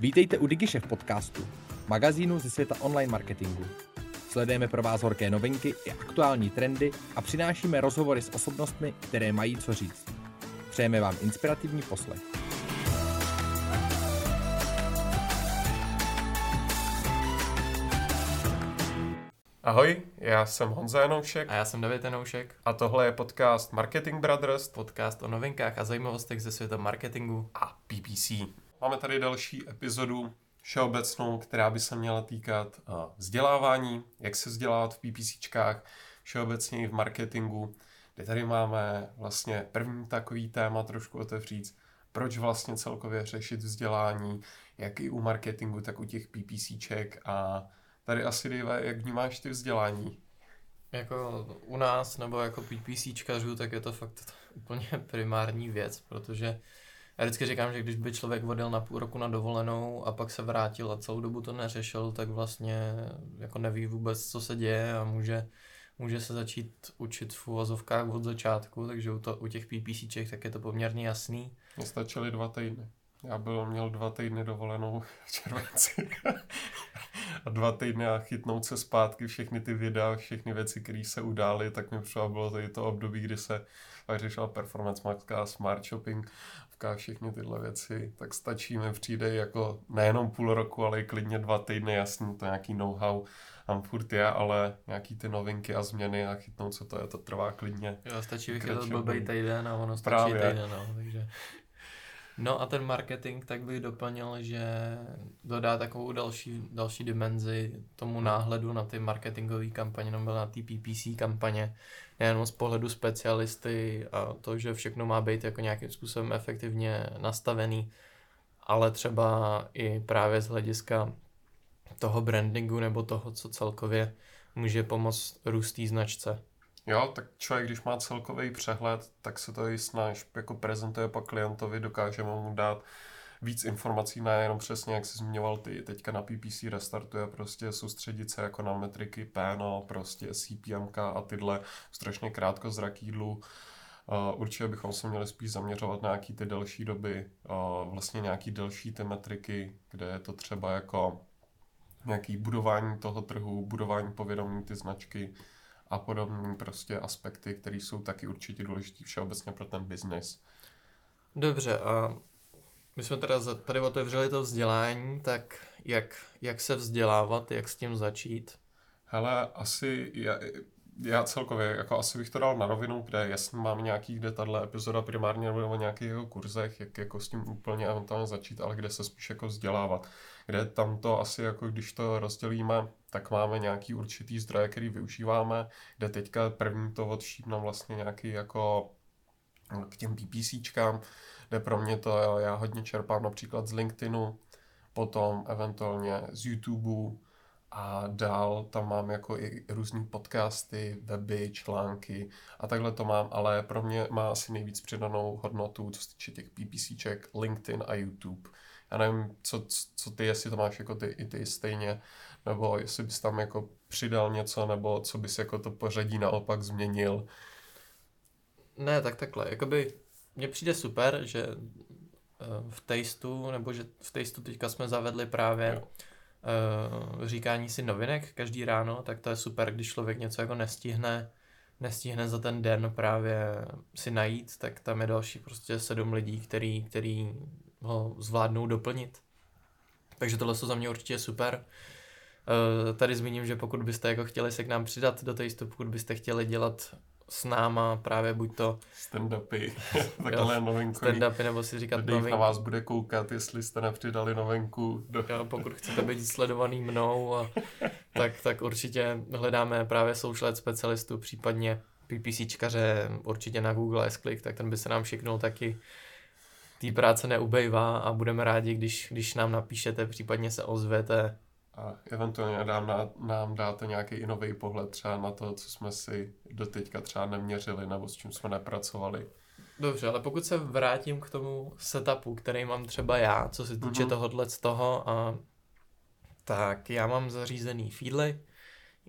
Vítejte u DigiShef podcastu, magazínu ze světa online marketingu. Sledujeme pro vás horké novinky i aktuální trendy a přinášíme rozhovory s osobnostmi, které mají co říct. Přejeme vám inspirativní poslech. Ahoj, já jsem Honza Janoušek A já jsem David Janoušek, a tohle je podcast Marketing Brothers podcast o novinkách a zajímavostech ze světa marketingu. a PPC. Máme tady další epizodu všeobecnou, která by se měla týkat uh, vzdělávání, jak se vzdělávat v PPCčkách, všeobecně i v marketingu, kde tady máme vlastně první takový téma trošku otevřít, proč vlastně celkově řešit vzdělání, jak i u marketingu, tak u těch PPCček a tady asi Dave, jak vnímáš ty vzdělání? Jako u nás nebo jako PPCčkařů, tak je to fakt úplně primární věc, protože já vždycky říkám, že když by člověk odjel na půl roku na dovolenou a pak se vrátil a celou dobu to neřešil, tak vlastně jako neví vůbec, co se děje a může, může se začít učit v uvozovkách od začátku, takže u, to, u těch PPCček tak je to poměrně jasný. Mně stačily dva týdny. Já byl, měl dva týdny dovolenou v červenci. a dva týdny a chytnout se zpátky všechny ty videa, všechny věci, které se udály, tak mi třeba bylo tady to období, kdy se pak řešila performance marketing, smart shopping, všechny tyhle věci, tak stačí mi přijde jako nejenom půl roku, ale i klidně dva týdny, jasný, to nějaký know-how tam furt je, ale nějaký ty novinky a změny a chytnout se to je, to trvá klidně. Jo, stačí vychytat blbej týden a ono stačí Právě. týden, no, takže... No a ten marketing tak bych doplnil, že dodá takovou další, další dimenzi tomu náhledu na ty marketingové kampaně, nebo na ty PPC kampaně, nejenom z pohledu specialisty a to, že všechno má být jako nějakým způsobem efektivně nastavený, ale třeba i právě z hlediska toho brandingu nebo toho, co celkově může pomoct růst té značce. Jo, tak člověk, když má celkový přehled, tak se to i snaž jako prezentuje pak klientovi, dokáže mu dát víc informací, nejenom přesně, jak jsi zmiňoval ty, teďka na PPC restartuje prostě soustředit se jako na metriky PNL, prostě CPMK a tyhle strašně krátkozraký dlu. Uh, určitě bychom se měli spíš zaměřovat na nějaký ty delší doby, uh, vlastně nějaký delší ty metriky, kde je to třeba jako nějaký budování toho trhu, budování povědomí ty značky, a podobné prostě aspekty, které jsou taky určitě důležité všeobecně pro ten biznis. Dobře, a my jsme teda tady otevřeli to vzdělání, tak jak, jak se vzdělávat, jak s tím začít? Hele, asi já, já celkově, jako asi bych to dal na rovinu, kde jasně mám nějaký, kde tahle epizoda primárně nebo o nějakých jako kurzech, jak jako s tím úplně eventuálně začít, ale kde se spíš jako vzdělávat. Kde tam to asi jako když to rozdělíme, tak máme nějaký určitý zdroje, který využíváme, kde teďka první to odšípnu vlastně nějaký jako k těm PPCčkám, kde pro mě to já hodně čerpám například z LinkedInu, potom eventuálně z YouTubeu a dál tam mám jako i různý podcasty, weby, články a takhle to mám, ale pro mě má asi nejvíc přidanou hodnotu, co se týče těch PPCček, LinkedIn a YouTube. Já nevím, co, co ty, jestli to máš jako ty, i ty stejně, nebo jestli bys tam jako přidal něco, nebo co bys jako to pořadí naopak změnil. Ne, tak takhle, jakoby mně přijde super, že eh, v Tasteu, nebo že v Tasteu teďka jsme zavedli právě Jo. uh, říkání si novinek každý ráno, tak to je super, když člověk něco jako nestihne, nestihne za ten den právě si najít, tak tam je další prostě sedm lidí, který, který ho zvládnou doplnit. Takže tohle jsou za mě určitě super. Uh, tady zmíním, že pokud byste jako chtěli se k nám přidat do Tasteu, pokud byste chtěli dělat s náma právě buď to Stand-upy, takhle novinkový. stand-upy nebo si říkat Dave na novinky. vás bude koukat, jestli jste nepřidali novinku. Do... Jo, pokud chcete být sledovaný mnou, a, tak, tak určitě hledáme právě social ad specialistů, případně PPCčkaře určitě na Google S-Click, tak ten by se nám šiknul taky. Tý práce neubejvá a budeme rádi, když, když nám napíšete, případně se ozvete. A eventuálně dám, na, nám dáte nějaký nový pohled třeba na to, co jsme si doteďka třeba neměřili nebo s čím jsme nepracovali. Dobře, ale pokud se vrátím k tomu setupu, který mám třeba já, co se týče Mhm. tohohle z toho, a, tak já mám zařízený feedly,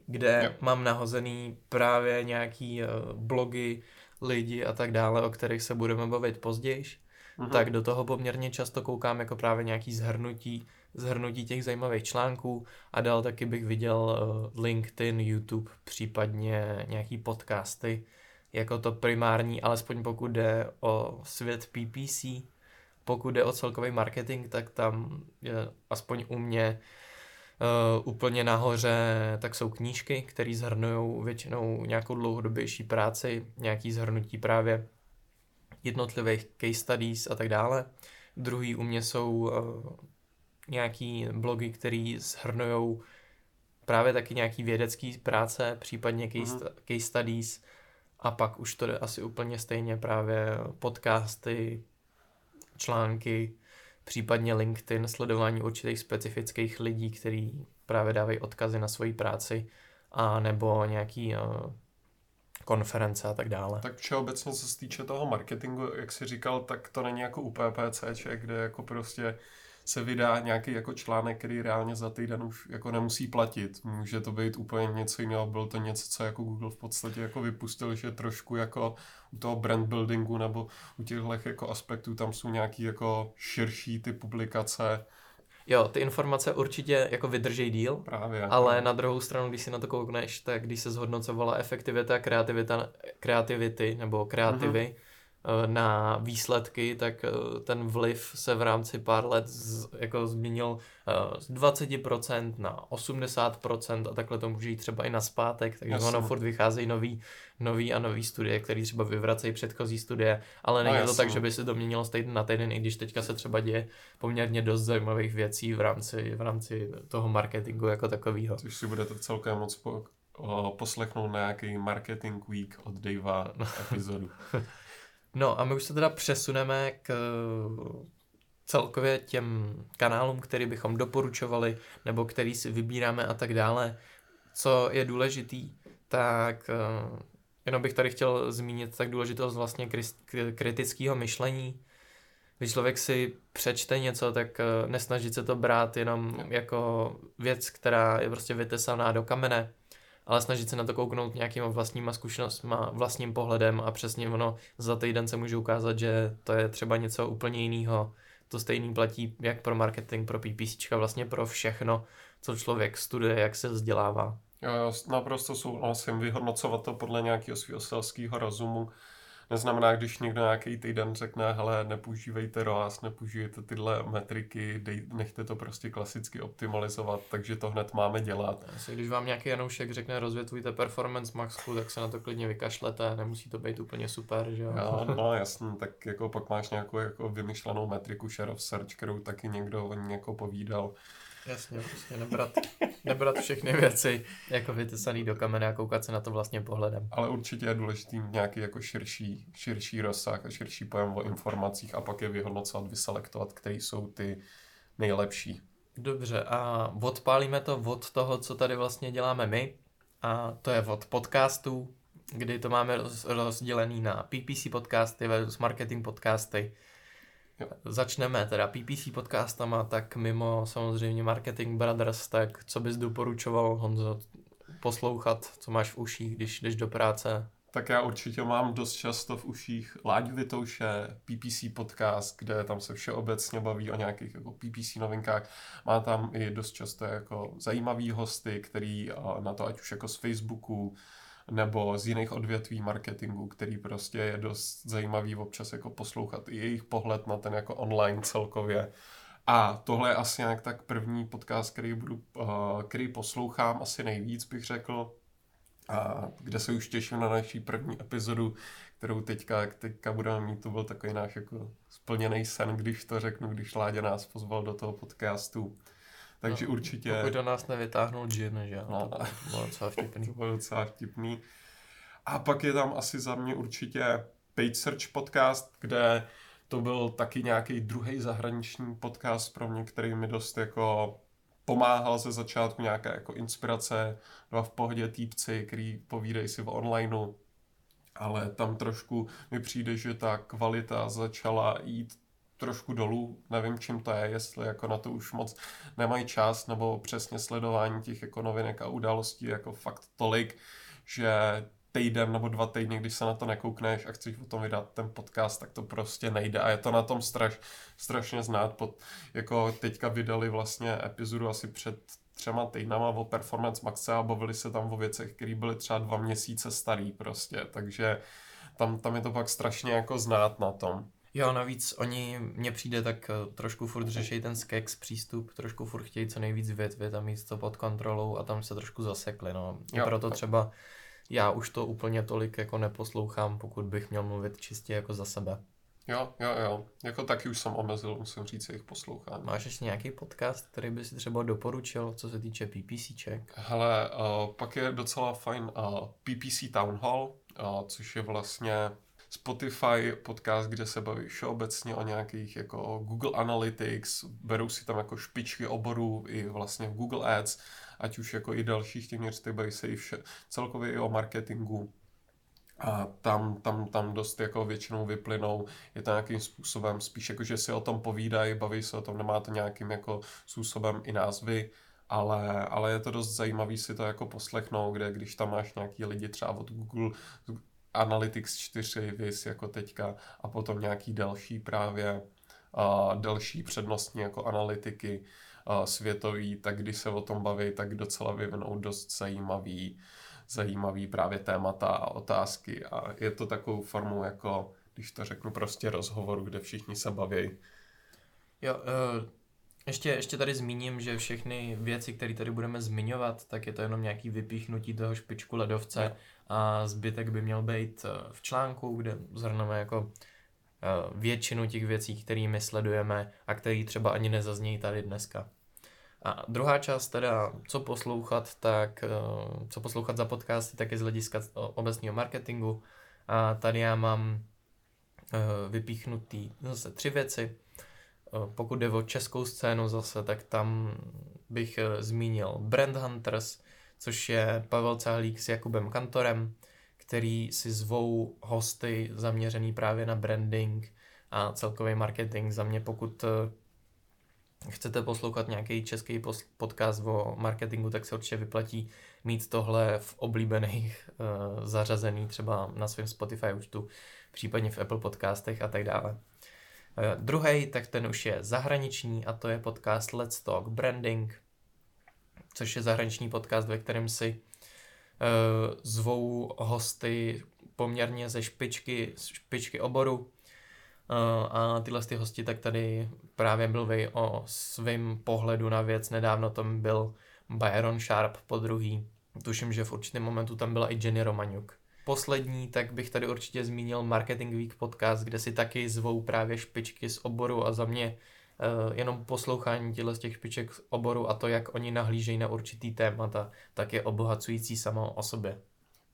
kde Jo. mám nahozený právě nějaký uh, blogy, lidi a tak dále, o kterých se budeme bavit později. Uh-huh. tak do toho poměrně často koukám jako právě nějaký zhrnutí, zhrnutí těch zajímavých článků a dál taky bych viděl uh, LinkedIn, YouTube, případně nějaký podcasty, jako to primární, alespoň pokud jde o svět PPC, pokud jde o celkový marketing, tak tam je aspoň u mě uh, úplně nahoře, tak jsou knížky, které zhrnují většinou nějakou dlouhodobější práci, nějaký zhrnutí právě jednotlivých case studies a tak dále. Druhý u mě jsou uh, nějaký blogy, které zhrnují právě taky nějaký vědecký práce, případně case, uh-huh. case studies a pak už to jde asi úplně stejně právě podcasty, články, případně LinkedIn, sledování určitých specifických lidí, kteří právě dávají odkazy na svoji práci a nebo nějaký uh, konference a tak dále. Tak všeobecně co se týče toho marketingu, jak jsi říkal, tak to není jako u PPC, kde jako prostě se vydá nějaký jako článek, který reálně za týden už jako nemusí platit. Může to být úplně něco jiného, byl to něco, co jako Google v podstatě jako vypustil, že trošku jako u toho brand buildingu nebo u těchto jako aspektů tam jsou nějaký jako širší ty publikace, Jo, ty informace určitě jako vydrží díl, právě, ale právě. na druhou stranu, když si na to koukneš, tak když se zhodnocovala efektivita kreativita, kreativity nebo kreativy, Eh, na výsledky, tak eh, ten vliv se v rámci pár let z, jako změnil eh, z 20% na 80% a takhle to může jít třeba i na zpátek, takže jasně. ono furt vycházejí nový, nový a nový studie, které třeba vyvracejí předchozí studie, ale není no, to tak, že by se to měnilo z na týden, i když teďka se třeba děje poměrně dost zajímavých věcí v rámci, v rámci toho marketingu jako takového. Což si budete celkem moc po, o, poslechnout na nějaký marketing week od Davea no. epizodu. No a my už se teda přesuneme k celkově těm kanálům, který bychom doporučovali, nebo který si vybíráme a tak dále. Co je důležitý, tak uh, jenom bych tady chtěl zmínit tak důležitost vlastně kritického myšlení. Když člověk si přečte něco, tak uh, nesnažit se to brát jenom jako věc, která je prostě vytesaná do kamene, ale snažit se na to kouknout nějakýma vlastníma zkušenostma, vlastním pohledem a přesně ono za týden se může ukázat, že to je třeba něco úplně jiného. To stejný platí jak pro marketing, pro PPC, vlastně pro všechno, co člověk studuje, jak se vzdělává. Jo, naprosto souhlasím, vyhodnocovat to podle nějakého svého selského rozumu, neznamená, když někdo nějaký týden řekne, hele, nepoužívejte ROAS, nepoužívejte tyhle metriky, dej, nechte to prostě klasicky optimalizovat, takže to hned máme dělat. Asi, když vám nějaký Janoušek řekne, rozvětvujte performance maxku, tak se na to klidně vykašlete, nemusí to být úplně super, že jo? No, no jasný, tak jako pak máš nějakou jako vymyšlenou metriku share of search, kterou taky někdo o ní jako povídal. Jasně, prostě nebrat, nebrat všechny věci jako vytesaný do kamene a koukat se na to vlastně pohledem. Ale určitě je důležitý nějaký jako širší, širší rozsah a širší pojem o informacích a pak je vyhodnocovat, vyselektovat, které jsou ty nejlepší. Dobře, a odpálíme to od toho, co tady vlastně děláme my, a to je od podcastů, kdy to máme rozdělený na PPC podcasty versus marketing podcasty Jo. Začneme teda PPC podcastama, tak mimo samozřejmě Marketing Brothers, tak co bys doporučoval, Honzo, poslouchat, co máš v uších, když jdeš do práce? Tak já určitě mám dost často v uších Láďu Vitouše, PPC podcast, kde tam se všeobecně baví o nějakých jako PPC novinkách. Má tam i dost často jako zajímavý hosty, který na to ať už jako z Facebooku, nebo z jiných odvětví marketingu, který prostě je dost zajímavý občas jako poslouchat i jejich pohled na ten jako online celkově. A tohle je asi nějak tak první podcast, který, budu, uh, který poslouchám asi nejvíc, bych řekl. A kde se už těším na naší první epizodu, kterou teďka, teďka budeme mít, to byl takový náš jako splněný sen, když to řeknu, když Láďa nás pozval do toho podcastu. Takže no, určitě... Pokud do nás nevytáhnul džin, že no, to bylo docela vtipný. to bylo docela vtipný. A pak je tam asi za mě určitě Paid Search podcast, kde to byl taky nějaký druhý zahraniční podcast pro mě, který mi dost jako pomáhal ze začátku nějaké jako inspirace, dva v pohodě týpci, který povídají si v onlineu, ale tam trošku mi přijde, že ta kvalita začala jít trošku dolů, nevím čím to je, jestli jako na to už moc nemají čas, nebo přesně sledování těch jako novinek a událostí jako fakt tolik, že týden nebo dva týdny, když se na to nekoukneš a chceš o tom vydat ten podcast, tak to prostě nejde a je to na tom straš, strašně znát. Pod, jako teďka vydali vlastně epizodu asi před třema týdnama o Performance Maxe a bavili se tam o věcech, které byly třeba dva měsíce starý prostě, takže tam, tam je to pak strašně jako znát na tom. Jo, navíc oni, mně přijde tak eh, trošku furt řeší ten skex přístup, trošku furt chtějí co nejvíc větvit a mít to pod kontrolou a tam se trošku zasekli, no. Jo. proto třeba já už to úplně tolik jako neposlouchám, pokud bych měl mluvit čistě jako za sebe. Jo, jo, jo. Jako taky už jsem omezil, musím říct, jejich poslouchání. Máš ještě nějaký podcast, který by si třeba doporučil, co se týče PPCček? Hele, uh, pak je docela fajn uh, PPC Town Hall, uh, což je vlastně Spotify podcast, kde se baví všeobecně o nějakých jako Google Analytics, berou si tam jako špičky oborů i vlastně v Google Ads, ať už jako i dalších těch měř, baví se i vše, celkově i o marketingu, a tam, tam, tam dost jako většinou vyplynou, je to nějakým způsobem spíš jako, že si o tom povídají, baví se o tom, nemá to nějakým jako způsobem i názvy, ale, ale je to dost zajímavý si to jako poslechnout, kde když tam máš nějaký lidi třeba od Google Analytics 4, vys jako teďka, a potom nějaký další právě a další přednostní jako analytiky a světový, tak když se o tom baví, tak docela vyvinou dost zajímavý, zajímavý právě témata a otázky a je to takovou formou jako, když to řeknu prostě rozhovoru, kde všichni se baví. Jo, uh, ještě, ještě tady zmíním, že všechny věci, které tady budeme zmiňovat, tak je to jenom nějaký vypíchnutí toho špičku ledovce jo. a zbytek by měl být eh, v článku, kde zhrneme jako eh, většinu těch věcí, kterými sledujeme a které třeba ani nezaznějí tady dneska. A druhá část teda, co poslouchat, tak eh, co poslouchat za podcasty, tak je z hlediska obecního marketingu. A tady já mám vypíchnutý zase tři věci. Eh, pokud jde o českou scénu zase, tak tam bych eh, zmínil Brand Hunters, což je Pavel Cahlík s Jakubem Kantorem, který si zvou hosty zaměřený právě na branding a celkový marketing. Za mě, pokud eh, chcete poslouchat nějaký český podcast o marketingu, tak se určitě vyplatí mít tohle v oblíbených zařazený třeba na svém Spotify účtu, případně v Apple podcastech a tak dále. Eh, Druhý, tak ten už je zahraniční a to je podcast Let's Talk Branding, což je zahraniční podcast, ve kterém si uh, zvou hosty poměrně ze špičky, špičky oboru uh, a tyhle ty hosti tak tady právě mluví o svém pohledu na věc. Nedávno tam byl Byron Sharp po druhý. Tuším, že v určitém momentu tam byla i Jenny Romaniuk poslední, tak bych tady určitě zmínil Marketing Week podcast, kde si taky zvou právě špičky z oboru a za mě uh, jenom poslouchání těchto z těch špiček z oboru a to, jak oni nahlížejí na určitý témata, tak je obohacující samo o sobě.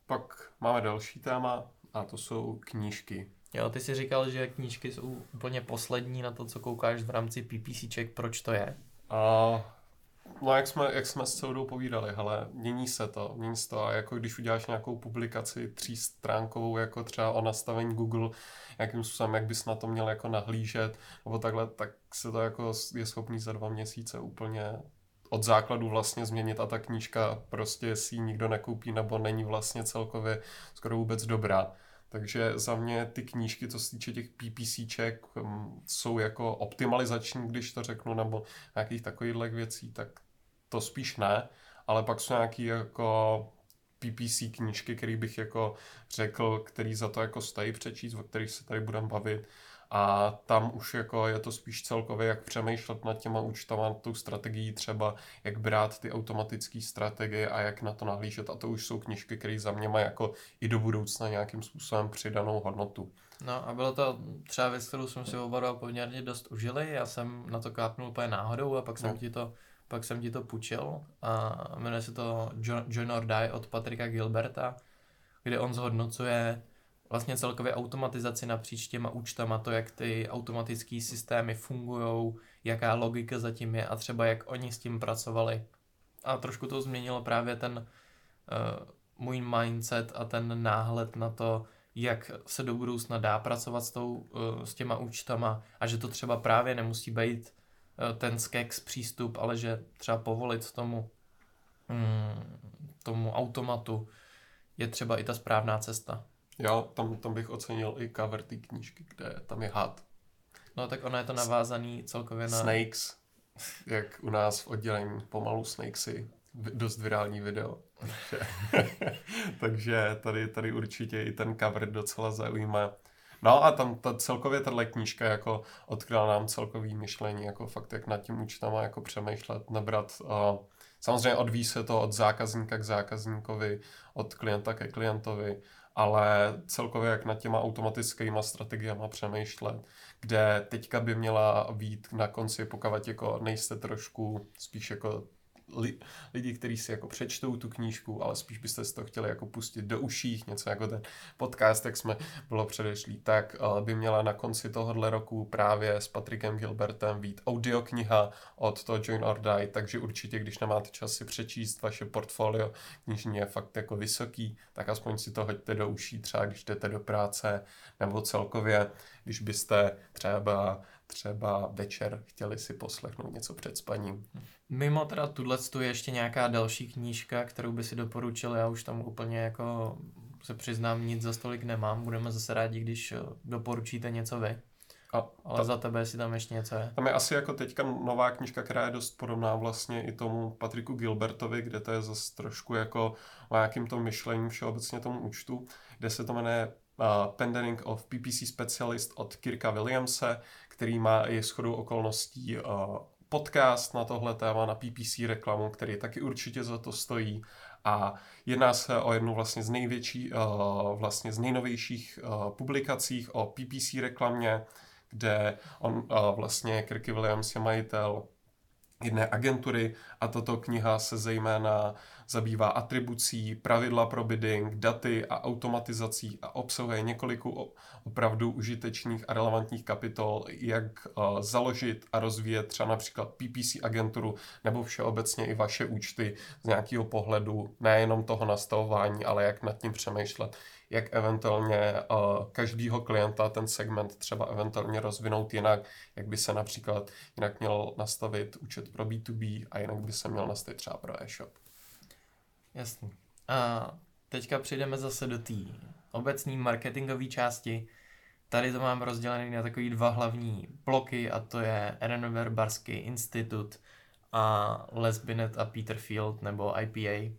Pak máme další téma a to jsou knížky. Jo, ty si říkal, že knížky jsou úplně poslední na to, co koukáš v rámci PPCček, proč to je? A No jak jsme, jak jsme s celou povídali, hele, mění se to, mění se to a jako když uděláš nějakou publikaci třístránkovou, jako třeba o nastavení Google, jakým způsobem, jak bys na to měl jako nahlížet, nebo takhle, tak se to jako je schopný za dva měsíce úplně od základu vlastně změnit a ta knížka prostě si ji nikdo nekoupí nebo není vlastně celkově skoro vůbec dobrá. Takže za mě ty knížky, co se týče těch PPCček, mm, jsou jako optimalizační, když to řeknu, nebo nějakých takových věcí, tak to spíš ne, ale pak jsou nějaký jako PPC knížky, který bych jako řekl, který za to jako stojí přečíst, o kterých se tady budeme bavit a tam už jako je to spíš celkově, jak přemýšlet nad těma účtama, tou strategií třeba, jak brát ty automatické strategie a jak na to nahlížet. A to už jsou knižky, které za mě mají jako i do budoucna nějakým způsobem přidanou hodnotu. No a bylo to třeba věc, kterou jsme si oba poměrně dost užili. Já jsem na to kápnul úplně náhodou a pak jsem no. ti to pak jsem ti to půjčil a jmenuje se to Join or Die od Patrika Gilberta, kde on zhodnocuje vlastně celkově automatizaci napříč těma účtama, to, jak ty automatické systémy fungují, jaká logika zatím je a třeba jak oni s tím pracovali. A trošku to změnilo právě ten uh, můj mindset a ten náhled na to, jak se do budoucna dá pracovat s, tou, uh, s těma účtama a že to třeba právě nemusí být ten skex přístup, ale že třeba povolit tomu, mm, tomu automatu je třeba i ta správná cesta. Jo, tam, tam bych ocenil i cover té knížky, kde tam je had. No tak ono je to navázaný celkově na... Snakes, jak u nás v oddělení pomalu Snakesy, dost virální video. Takže, takže tady, tady určitě i ten cover docela zaujímá. No a tam ta celkově tahle knížka jako odkryla nám celkový myšlení, jako fakt jak nad tím účtama jako přemýšlet, nebrat uh, Samozřejmě odvíjí se to od zákazníka k zákazníkovi, od klienta ke klientovi, ale celkově jak nad těma automatickými strategiemi přemýšlet, kde teďka by měla být na konci, pokud jako nejste trošku spíš jako li, lidi, kteří si jako přečtou tu knížku, ale spíš byste si to chtěli jako pustit do uších, něco jako ten podcast, jak jsme bylo předešlý, tak uh, by měla na konci tohohle roku právě s Patrikem Gilbertem být audiokniha od toho Join or Die, takže určitě, když nemáte čas si přečíst vaše portfolio, knižní je fakt jako vysoký, tak aspoň si to hoďte do uší, třeba když jdete do práce, nebo celkově, když byste třeba třeba večer chtěli si poslechnout něco před spaním. Mimo teda tuhle je ještě nějaká další knížka, kterou by si doporučil, já už tam úplně jako se přiznám, nic za stolik nemám, budeme zase rádi, když eh, doporučíte něco vy. A Ale ta, za tebe si tam ještě něco je. Tam je asi jako teďka nová knižka, která je dost podobná vlastně i tomu Patriku Gilbertovi, kde to je zase trošku jako o nějakým tom myšlení všeobecně tomu účtu, kde se to jmenuje uh, Pendering of PPC Specialist od Kirka Williamse, který má i shodou okolností uh, podcast na tohle téma, na PPC reklamu, který taky určitě za to stojí. A jedná se o jednu vlastně z největší, uh, vlastně z nejnovějších uh, publikacích o PPC reklamě, kde on vlastně Kirky Williams je majitel jedné agentury a tato kniha se zejména zabývá atribucí, pravidla pro bidding, daty a automatizací a obsahuje několik opravdu užitečných a relevantních kapitol, jak uh, založit a rozvíjet třeba například PPC agenturu nebo všeobecně i vaše účty z nějakého pohledu nejenom toho nastavování, ale jak nad tím přemýšlet, jak eventuálně uh, každýho klienta ten segment třeba eventuálně rozvinout jinak, jak by se například jinak měl nastavit účet pro B2B a jinak by se měl nastavit třeba pro e-shop. Jasný. A teďka přijdeme zase do té obecné marketingové části. Tady to mám rozdělené na takový dva hlavní bloky a to je Renover Barsky Institut a Les Binet a Peter Field nebo IPA.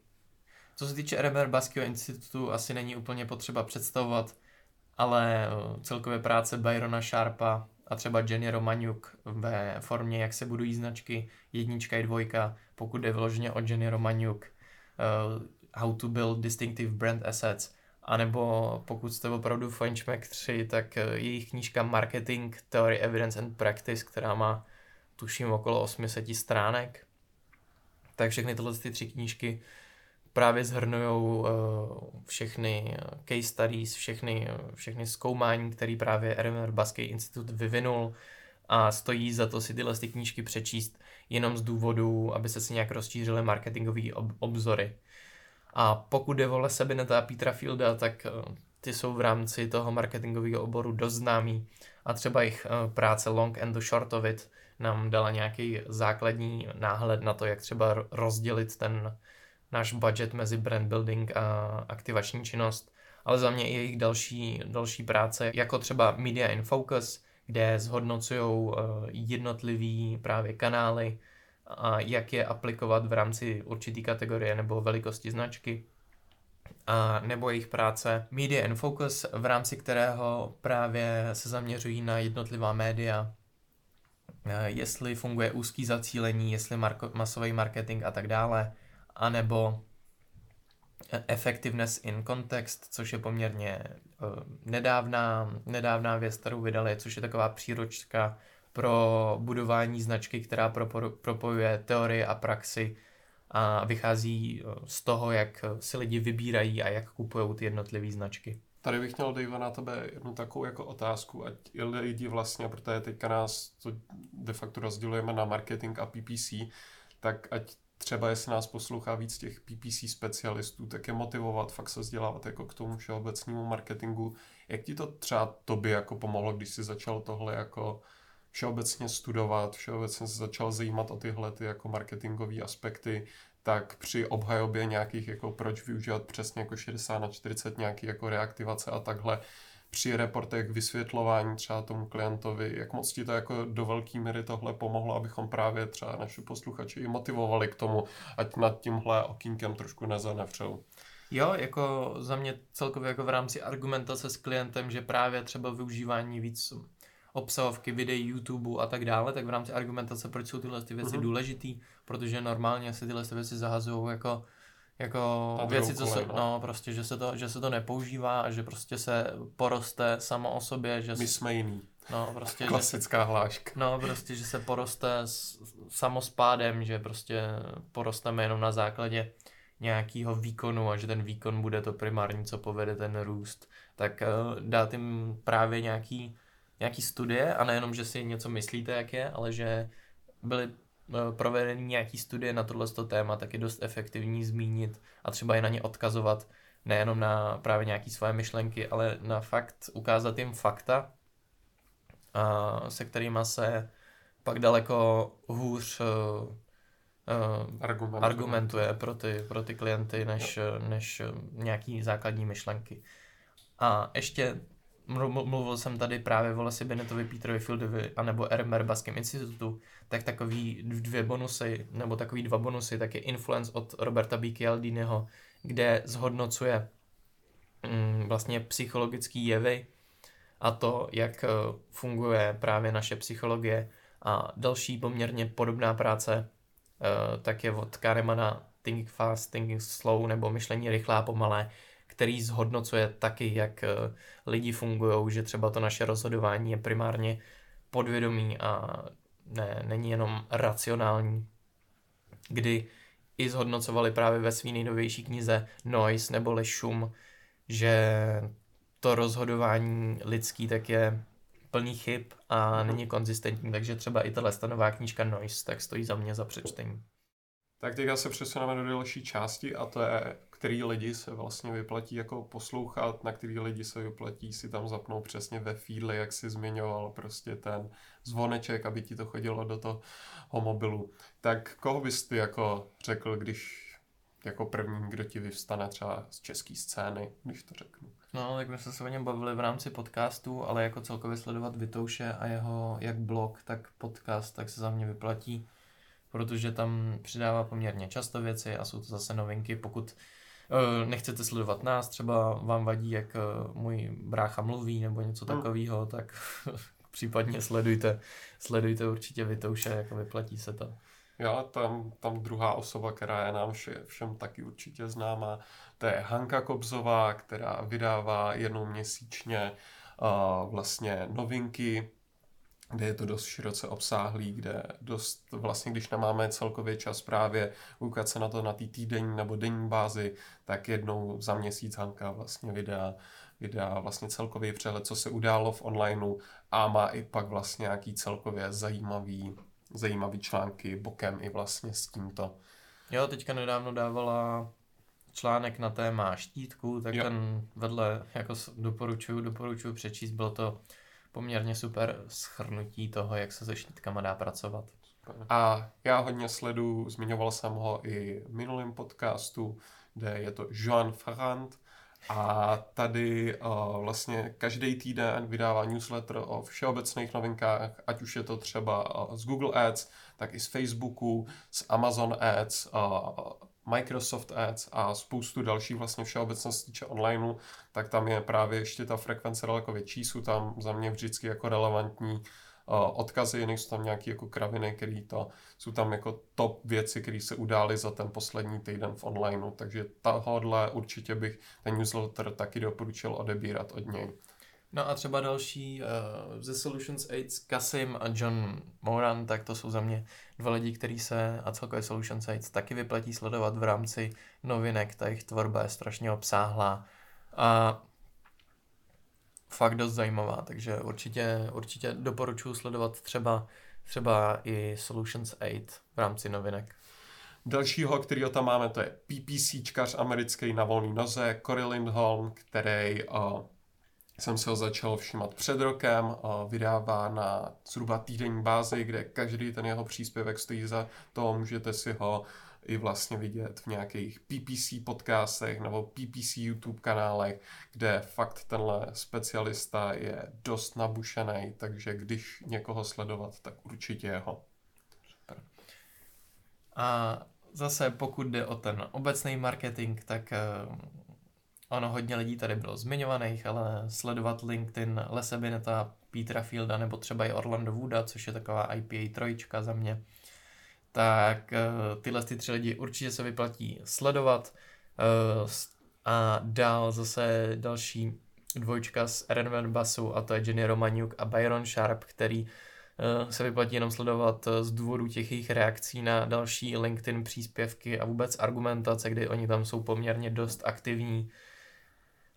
Co se týče Renover Barského institutu, asi není úplně potřeba představovat, ale celkově práce Byrona Sharpa a třeba Jenny Romaniuk ve formě, jak se budují značky, jednička i dvojka, pokud jde vyloženě o Jenny Romaniuk, How to Build Distinctive Brand Assets, anebo pokud jste opravdu fančmek 3, tak uh, jejich knížka Marketing, Theory, Evidence and Practice, která má tuším okolo 800 stránek. Tak všechny tyhle ty tři knížky právě zhrnují uh, všechny case studies, všechny, všechny zkoumání, které právě Erwin Baský institut vyvinul a stojí za to si tyhle ty knížky přečíst jenom z důvodu, aby se si nějak rozšířily marketingové ob- obzory. A pokud jde o Lesebineta a Petra Fielda, tak uh, ty jsou v rámci toho marketingového oboru dost známý a třeba jejich uh, práce Long and the Short of It nám dala nějaký základní náhled na to, jak třeba rozdělit ten náš budget mezi brand building a aktivační činnost, ale za mě i jejich další, další práce, jako třeba Media in Focus, kde zhodnocují eh, jednotlivý právě kanály a jak je aplikovat v rámci určitý kategorie nebo velikosti značky. A nebo jejich práce Media in Focus, v rámci kterého právě se zaměřují na jednotlivá média, eh, jestli funguje úzký zacílení, jestli marko- masový marketing a tak dále, anebo Effectiveness in Context, což je poměrně uh, nedávná, nedávná věc, kterou vydali, což je taková příručka pro budování značky, která propo, propojuje teorii a praxi a vychází uh, z toho, jak si lidi vybírají a jak kupují ty jednotlivé značky. Tady bych měl, Dave, na tebe jednu takovou jako otázku, ať lidi vlastně, protože teďka nás to de facto rozdělujeme na marketing a PPC, tak ať třeba jestli nás poslouchá víc těch PPC specialistů, tak je motivovat, fakt se vzdělávat jako k tomu všeobecnému marketingu. Jak ti to třeba tobě jako pomohlo, když jsi začal tohle jako všeobecně studovat, všeobecně se začal zajímat o tyhle ty jako marketingové aspekty, tak při obhajobě nějakých, jako proč využívat přesně jako 60 na 40 nějaký jako reaktivace a takhle, při reportech vysvětlování třeba tomu klientovi, jak moc ti to jako do velké míry tohle pomohlo, abychom právě třeba naši posluchači i motivovali k tomu, ať nad tímhle okýnkem trošku nezanevřou. Jo, jako za mě celkově jako v rámci argumentace s klientem, že právě třeba využívání víc obsahovky, videí, YouTube a tak dále, tak v rámci argumentace, proč jsou tyhle ty věci uh-huh. důležitý, protože normálně se tyhle ty věci zahazují jako jako věci, co se, no. no. prostě, že se, to, že se to nepoužívá a že prostě se poroste samo o sobě, že... My jsme jiný. No, prostě, Klasická že, hláška. No, prostě, že se poroste s, samospádem, že prostě porosteme jenom na základě nějakého výkonu a že ten výkon bude to primární, co povede ten růst, tak uh, dát jim právě nějaký, nějaký studie a nejenom, že si něco myslíte, jak je, ale že byly uh, provedeny nějaký studie na tohle téma, tak je dost efektivní zmínit a třeba je na ně odkazovat nejenom na právě nějaké svoje myšlenky, ale na fakt ukázat jim fakta, a se kterými se pak daleko hůř uh, uh, argumentuje, argumentuje pro, ty, pro ty klienty, než, než nějaký základní myšlenky. A ještě mluvil jsem tady právě o Lesi Benetovi, Peterovi Fieldovi anebo R. Merbaském institutu, tak takový dvě bonusy, nebo takový dva bonusy, tak je Influence od Roberta B. Cialdiniho, kde zhodnocuje mm, vlastně psychologický jevy a to, jak funguje právě naše psychologie a další poměrně podobná práce Eh, tak je od Kahnemana Thinking Fast, Thinking Slow nebo myšlení rychlá pomalé, který zhodnocuje taky, jak eh, lidi fungují, že třeba to naše rozhodování je primárně podvědomí a ne, není jenom racionální, kdy i zhodnocovali právě ve své nejnovější knize Noise neboli šum, že to rozhodování lidský tak je plný chyb a mhm. není konzistentní, takže třeba i tahle stanová knížka Noise tak stojí za mě za přečtení. Tak teďka se přesuneme do další části a to je, který lidi se vlastně vyplatí jako poslouchat, na který lidi se vyplatí si tam zapnout přesně ve feedli, jak si zmiňoval prostě ten zvoneček, aby ti to chodilo do toho mobilu. Tak koho bys ty jako řekl, když jako první, kdo ti vyvstane třeba z české scény, když to řeknu? No, tak my jsme se o něm bavili v rámci podcastu, ale jako celkově sledovat Vitouše a jeho jak blog, tak podcast, tak se za mě vyplatí, protože tam přidává poměrně často věci a jsou to zase novinky, pokud nechcete sledovat nás, třeba vám vadí, jak uh, můj brácha mluví nebo něco hmm. takového, tak případně sledujte, sledujte určitě Vitouše, jako vyplatí se to. Já tam, tam druhá osoba, která je nám vše, všem taky určitě známá, to je Hanka Kobzová, která vydává jednou měsíčně uh, vlastně novinky, kde je to dost široce obsáhlý, kde dost vlastně, když nemáme celkově čas právě koukat se na to na té týdenní nebo denní bázi, tak jednou za měsíc Hanka vlastně vydá, vydá vlastně celkový přehled, co se událo v onlineu a má i pak vlastně nějaký celkově zajímavý zajímavý články bokem i vlastně s tímto. Jo, teďka nedávno dávala článek na téma štítku, tak jo. ten vedle jako doporučuju, doporučuju přečíst, bylo to poměrně super schrnutí toho, jak se se štítkama dá pracovat. A já hodně sledu, zmiňoval jsem ho i v minulém podcastu, kde je to Joan Farand, a tady uh, vlastně každý týden vydává newsletter o všeobecných novinkách, ať už je to třeba uh, z Google Ads, tak i z Facebooku, z Amazon Ads, uh, Microsoft Ads a spoustu dalších vlastně všeobecností či onlineu, tak tam je právě ještě ta frekvence daleko větší, jsou tam za mě vždycky jako relevantní odkazy, nejsou tam nějaké jako kraviny, které to, jsou tam jako top věci, které se udály za ten poslední týden v onlineu, takže tohle určitě bych ten newsletter taky doporučil odebírat od něj. No a třeba další uh, ze Solutions Aids, Kasim a John Moran, tak to jsou za mě dva lidi, kteří se a celkově Solutions Aids taky vyplatí sledovat v rámci novinek, ta jejich tvorba je strašně obsáhlá. A fakt dost zajímavá, takže určitě, určitě doporučuji sledovat třeba, třeba i Solutions 8 v rámci novinek. Dalšího, kterýho tam máme, to je PPCčkař americký na volný noze, Cory Lindholm, který uh, jsem se ho začal všímat před rokem, vydává na zhruba týdenní bázi, kde každý ten jeho příspěvek stojí za to, můžete si ho i vlastně vidět v nějakých PPC podcastech nebo PPC YouTube kanálech, kde fakt tenhle specialista je dost nabušený, takže když někoho sledovat, tak určitě jeho. Super. A zase pokud jde o ten obecný marketing, tak ono hodně lidí tady bylo zmiňovaných, ale sledovat LinkedIn Lese Bineta, Petra Fielda nebo třeba i Orlando Wooda, což je taková IPA trojčka za mě, tak uh, tyhle ty tři lidi určitě se vyplatí sledovat. Uh, a dál zase další dvojčka z Renven Basu a to je Jenny Romaniuk a Byron Sharp, který uh, se vyplatí jenom sledovat z důvodu těch jejich reakcí na další LinkedIn příspěvky a vůbec argumentace, kdy oni tam jsou poměrně dost aktivní.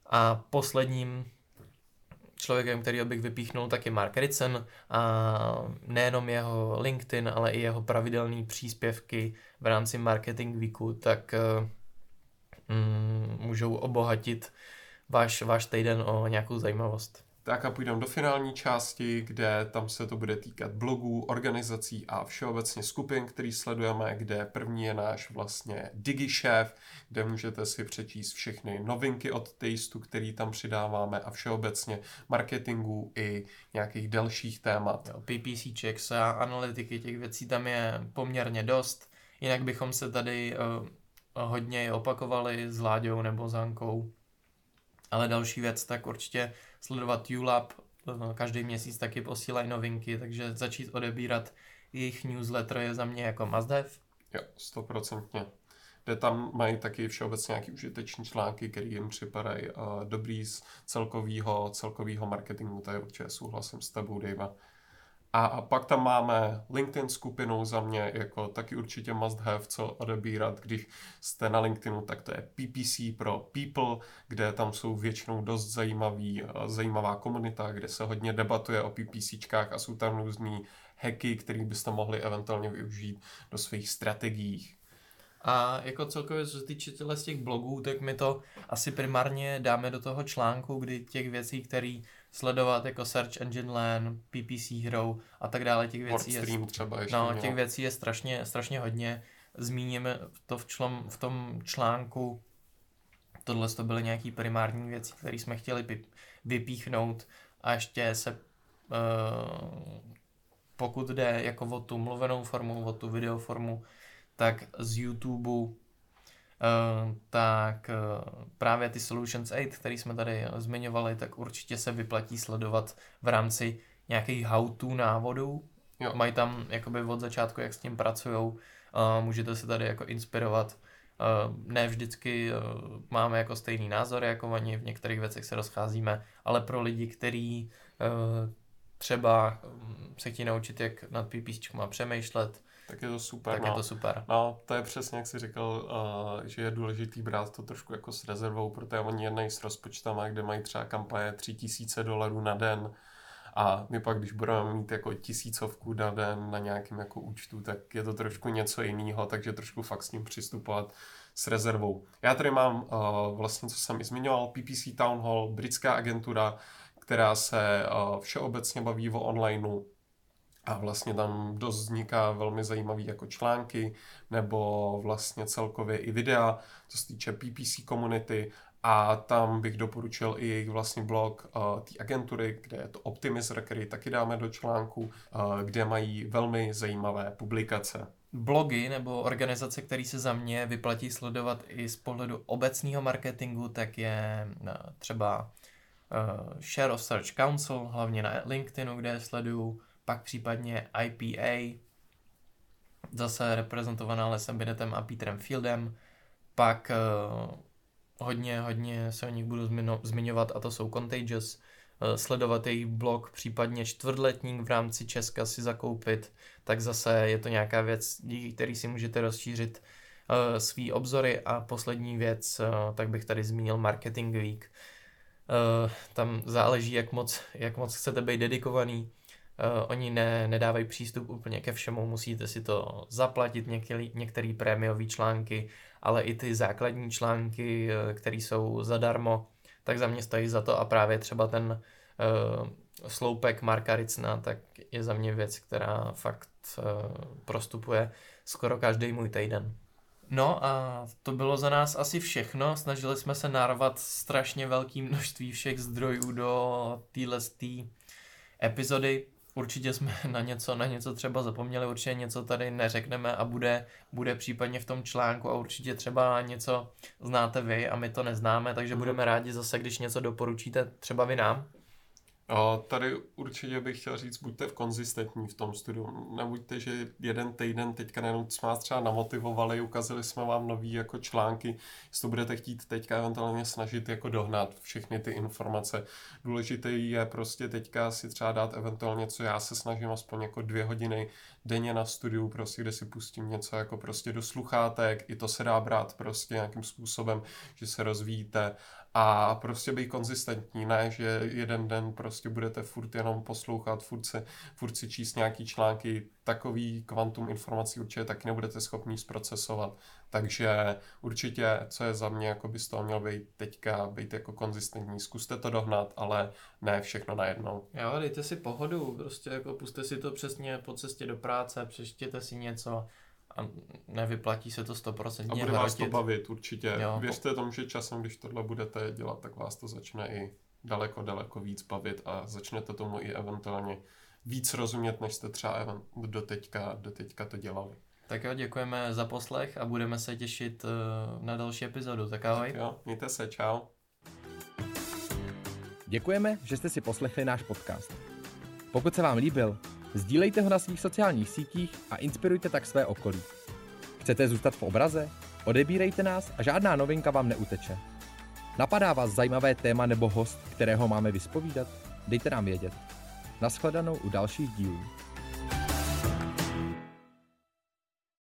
A posledním člověkem, který bych vypíchnul, tak je Mark Ritson a nejenom jeho LinkedIn, ale i jeho pravidelné příspěvky v rámci Marketing Weeku, tak mm, můžou obohatit váš, váš týden o nějakou zajímavost. Tak a půjdeme do finální části, kde tam se to bude týkat blogů, organizací a všeobecně skupin, který sledujeme, kde první je náš vlastně DigiChef, kde můžete si přečíst všechny novinky od Tasteu, který tam přidáváme a všeobecně marketingu i nějakých dalších témat. PPC checks a analytiky těch věcí tam je poměrně dost, jinak bychom se tady uh, hodně opakovali s Láďou nebo s. Ale další věc, tak určitě sledovat ULab, eh, každý měsíc taky posílají novinky, takže začít odebírat jejich newsletter je za mě jako must have. Jo, stoprocentně. Kde tam mají taky všeobecně nějaký užiteční články, které jim připadají uh, dobrý z celkového celkovýho marketingu, je určitě souhlasím s tebou, Dave. A pak tam máme LinkedIn skupinu za mě jako taky určitě must have, co odebírat, když jste na LinkedInu, tak to je PPC pro people, kde tam jsou většinou dost zajímavý, eh, zajímavá komunita, kde se hodně debatuje o PPCčkách a jsou tam různý hacky, které byste mohli eventuálně využít do svých strategií. A jako celkově, co se týče z těch blogů, tak my to asi primárně dáme do toho článku, kdy těch věcí, které sledovat jako Search Engine Land, PPC Hero a tak dále, těch věcí je, třeba ještě no, těch věcí je strašně, strašně hodně. Zmíníme to v, člom, v tom článku, tohle to byly nějaký primární věci, které jsme chtěli vypíchnout. A ještě se uh, pokud jde jako o tu mluvenou formu, o tu videoformu, tak z YouTube Uh, tak uh, právě ty Solutions 8, který jsme tady zmiňovali, tak určitě se vyplatí sledovat v rámci nějakých how-to návodů. Jo. Mají tam jakoby od začátku, jak s tím pracují. Uh, můžete se tady jako inspirovat. Ne vždycky máme jako stejný názor jako oni, v některých věcech se rozcházíme, ale pro lidi, kteří třeba um, se chtějí naučit, jak nad PPC přemýšlet, tak je to super. Tak no. je to super. No, to je přesně, jak jsi říkal, uh, že je důležitý brát to trošku jako s rezervou, protože oni jednají s rozpočtama, kde mají třeba kampaně 3000 dolarů na den a my pak, když budeme mít jako tisícovku na den na nějakém jako účtu, tak je to trošku něco jiného, takže trošku fakt s ním přistupovat s rezervou. Já tady mám uh, vlastně, co jsem i zmiňoval, PPC Town Hall, britská agentura, která se uh, všeobecně baví o onlineu, a vlastně tam dost vzniká velmi zajímavý jako články nebo vlastně celkově i videa, co se týče PPC komunity a tam bych doporučil i jejich vlastní blog uh, té agentury, kde je to Optimizer, který taky dáme do článku, uh, kde mají velmi zajímavé publikace. Blogy nebo organizace, které se za mě vyplatí sledovat i z pohledu obecného marketingu, tak je uh, třeba uh, Share of Search Council, hlavně na LinkedInu, kde sleduju pak případně IPA, zase reprezentovaná Lesem Binetem a Petrem Fieldem, pak uh, hodně, hodně se o nich budu zmiňo, zmiňovat a to jsou Contagious, uh, sledovat jejich blog, případně čtvrtletník v rámci Česka si zakoupit, tak zase je to nějaká věc, díky který si můžete rozšířit uh, svý obzory a poslední věc, uh, tak bych tady zmínil Marketing Week. Uh, tam záleží, jak moc, jak moc chcete být dedikovaný, Uh, oni ne, nedávají přístup úplně ke všemu, musíte si to zaplatit, některý, některý prémiový články, ale i ty základní články, uh, které jsou zadarmo, tak za mě stojí za to a právě třeba ten uh, sloupek Marka Ricna, tak je za mě věc, která fakt uh, prostupuje skoro každý můj týden. No a to bylo za nás asi všechno. Snažili jsme se narvat strašně velké množství všech zdrojů do téhle epizody. Určitě jsme na něco, na něco třeba zapomněli, určitě něco tady neřekneme a bude, bude případně v tom článku a určitě třeba něco znáte vy a my to neznáme, takže mm. budeme rádi zase, když něco doporučíte třeba vy nám. A tady určitě bych chtěl říct, buďte v konzistentní v tom studiu. Nebuďte, že jeden týden teďka jenom jsme vás třeba namotivovali, ukazali jsme vám nový jako články, jestli to budete chtít teďka eventuálně snažit jako dohnat všechny ty informace. Důležité je prostě teďka si třeba dát eventuálně, co já se snažím aspoň jako dvě hodiny denně na studiu, prostě, kde si pustím něco jako prostě do sluchátek, i to se dá brát prostě nějakým způsobem, že se rozvíjíte a prostě být konzistentní, ne, že jeden den prostě budete furt jenom poslouchat, furt, se, furt si číst nějaký články, takový kvantum informací určitě taky nebudete schopni zprocesovat. Takže určitě, co je za mě, jako by z toho měl být teďka, být jako konzistentní, zkuste to dohnat, ale ne všechno najednou. Jo, dejte si pohodu, prostě jako puste si to přesně po cestě do práce, přečtěte si něco, a nevyplatí se to 100% A bude vás to bavit určitě. Jo, Věřte tomu, že časem, když tohle budete dělat, tak vás to začne i daleko, daleko víc bavit a začnete tomu i eventuálně víc rozumět, než jste třeba do teďka, do teďka to dělali. Tak jo, děkujeme za poslech a budeme se těšit eh, na další epizodu. Tak ahoj. Tak jo, mějte se, čau. Děkujeme, že jste si poslechli náš podcast. Pokud se vám líbil, Sdílejte ho na svých sociálních sítích a inspirujte tak své okolí. Chcete zůstat v obraze? Odebírejte nás a žádná novinka vám neuteče. Napadá vás zajímavé téma nebo host, kterého máme vyspovídat? Dejte nám vědět. Naschledanou u dalších dílů.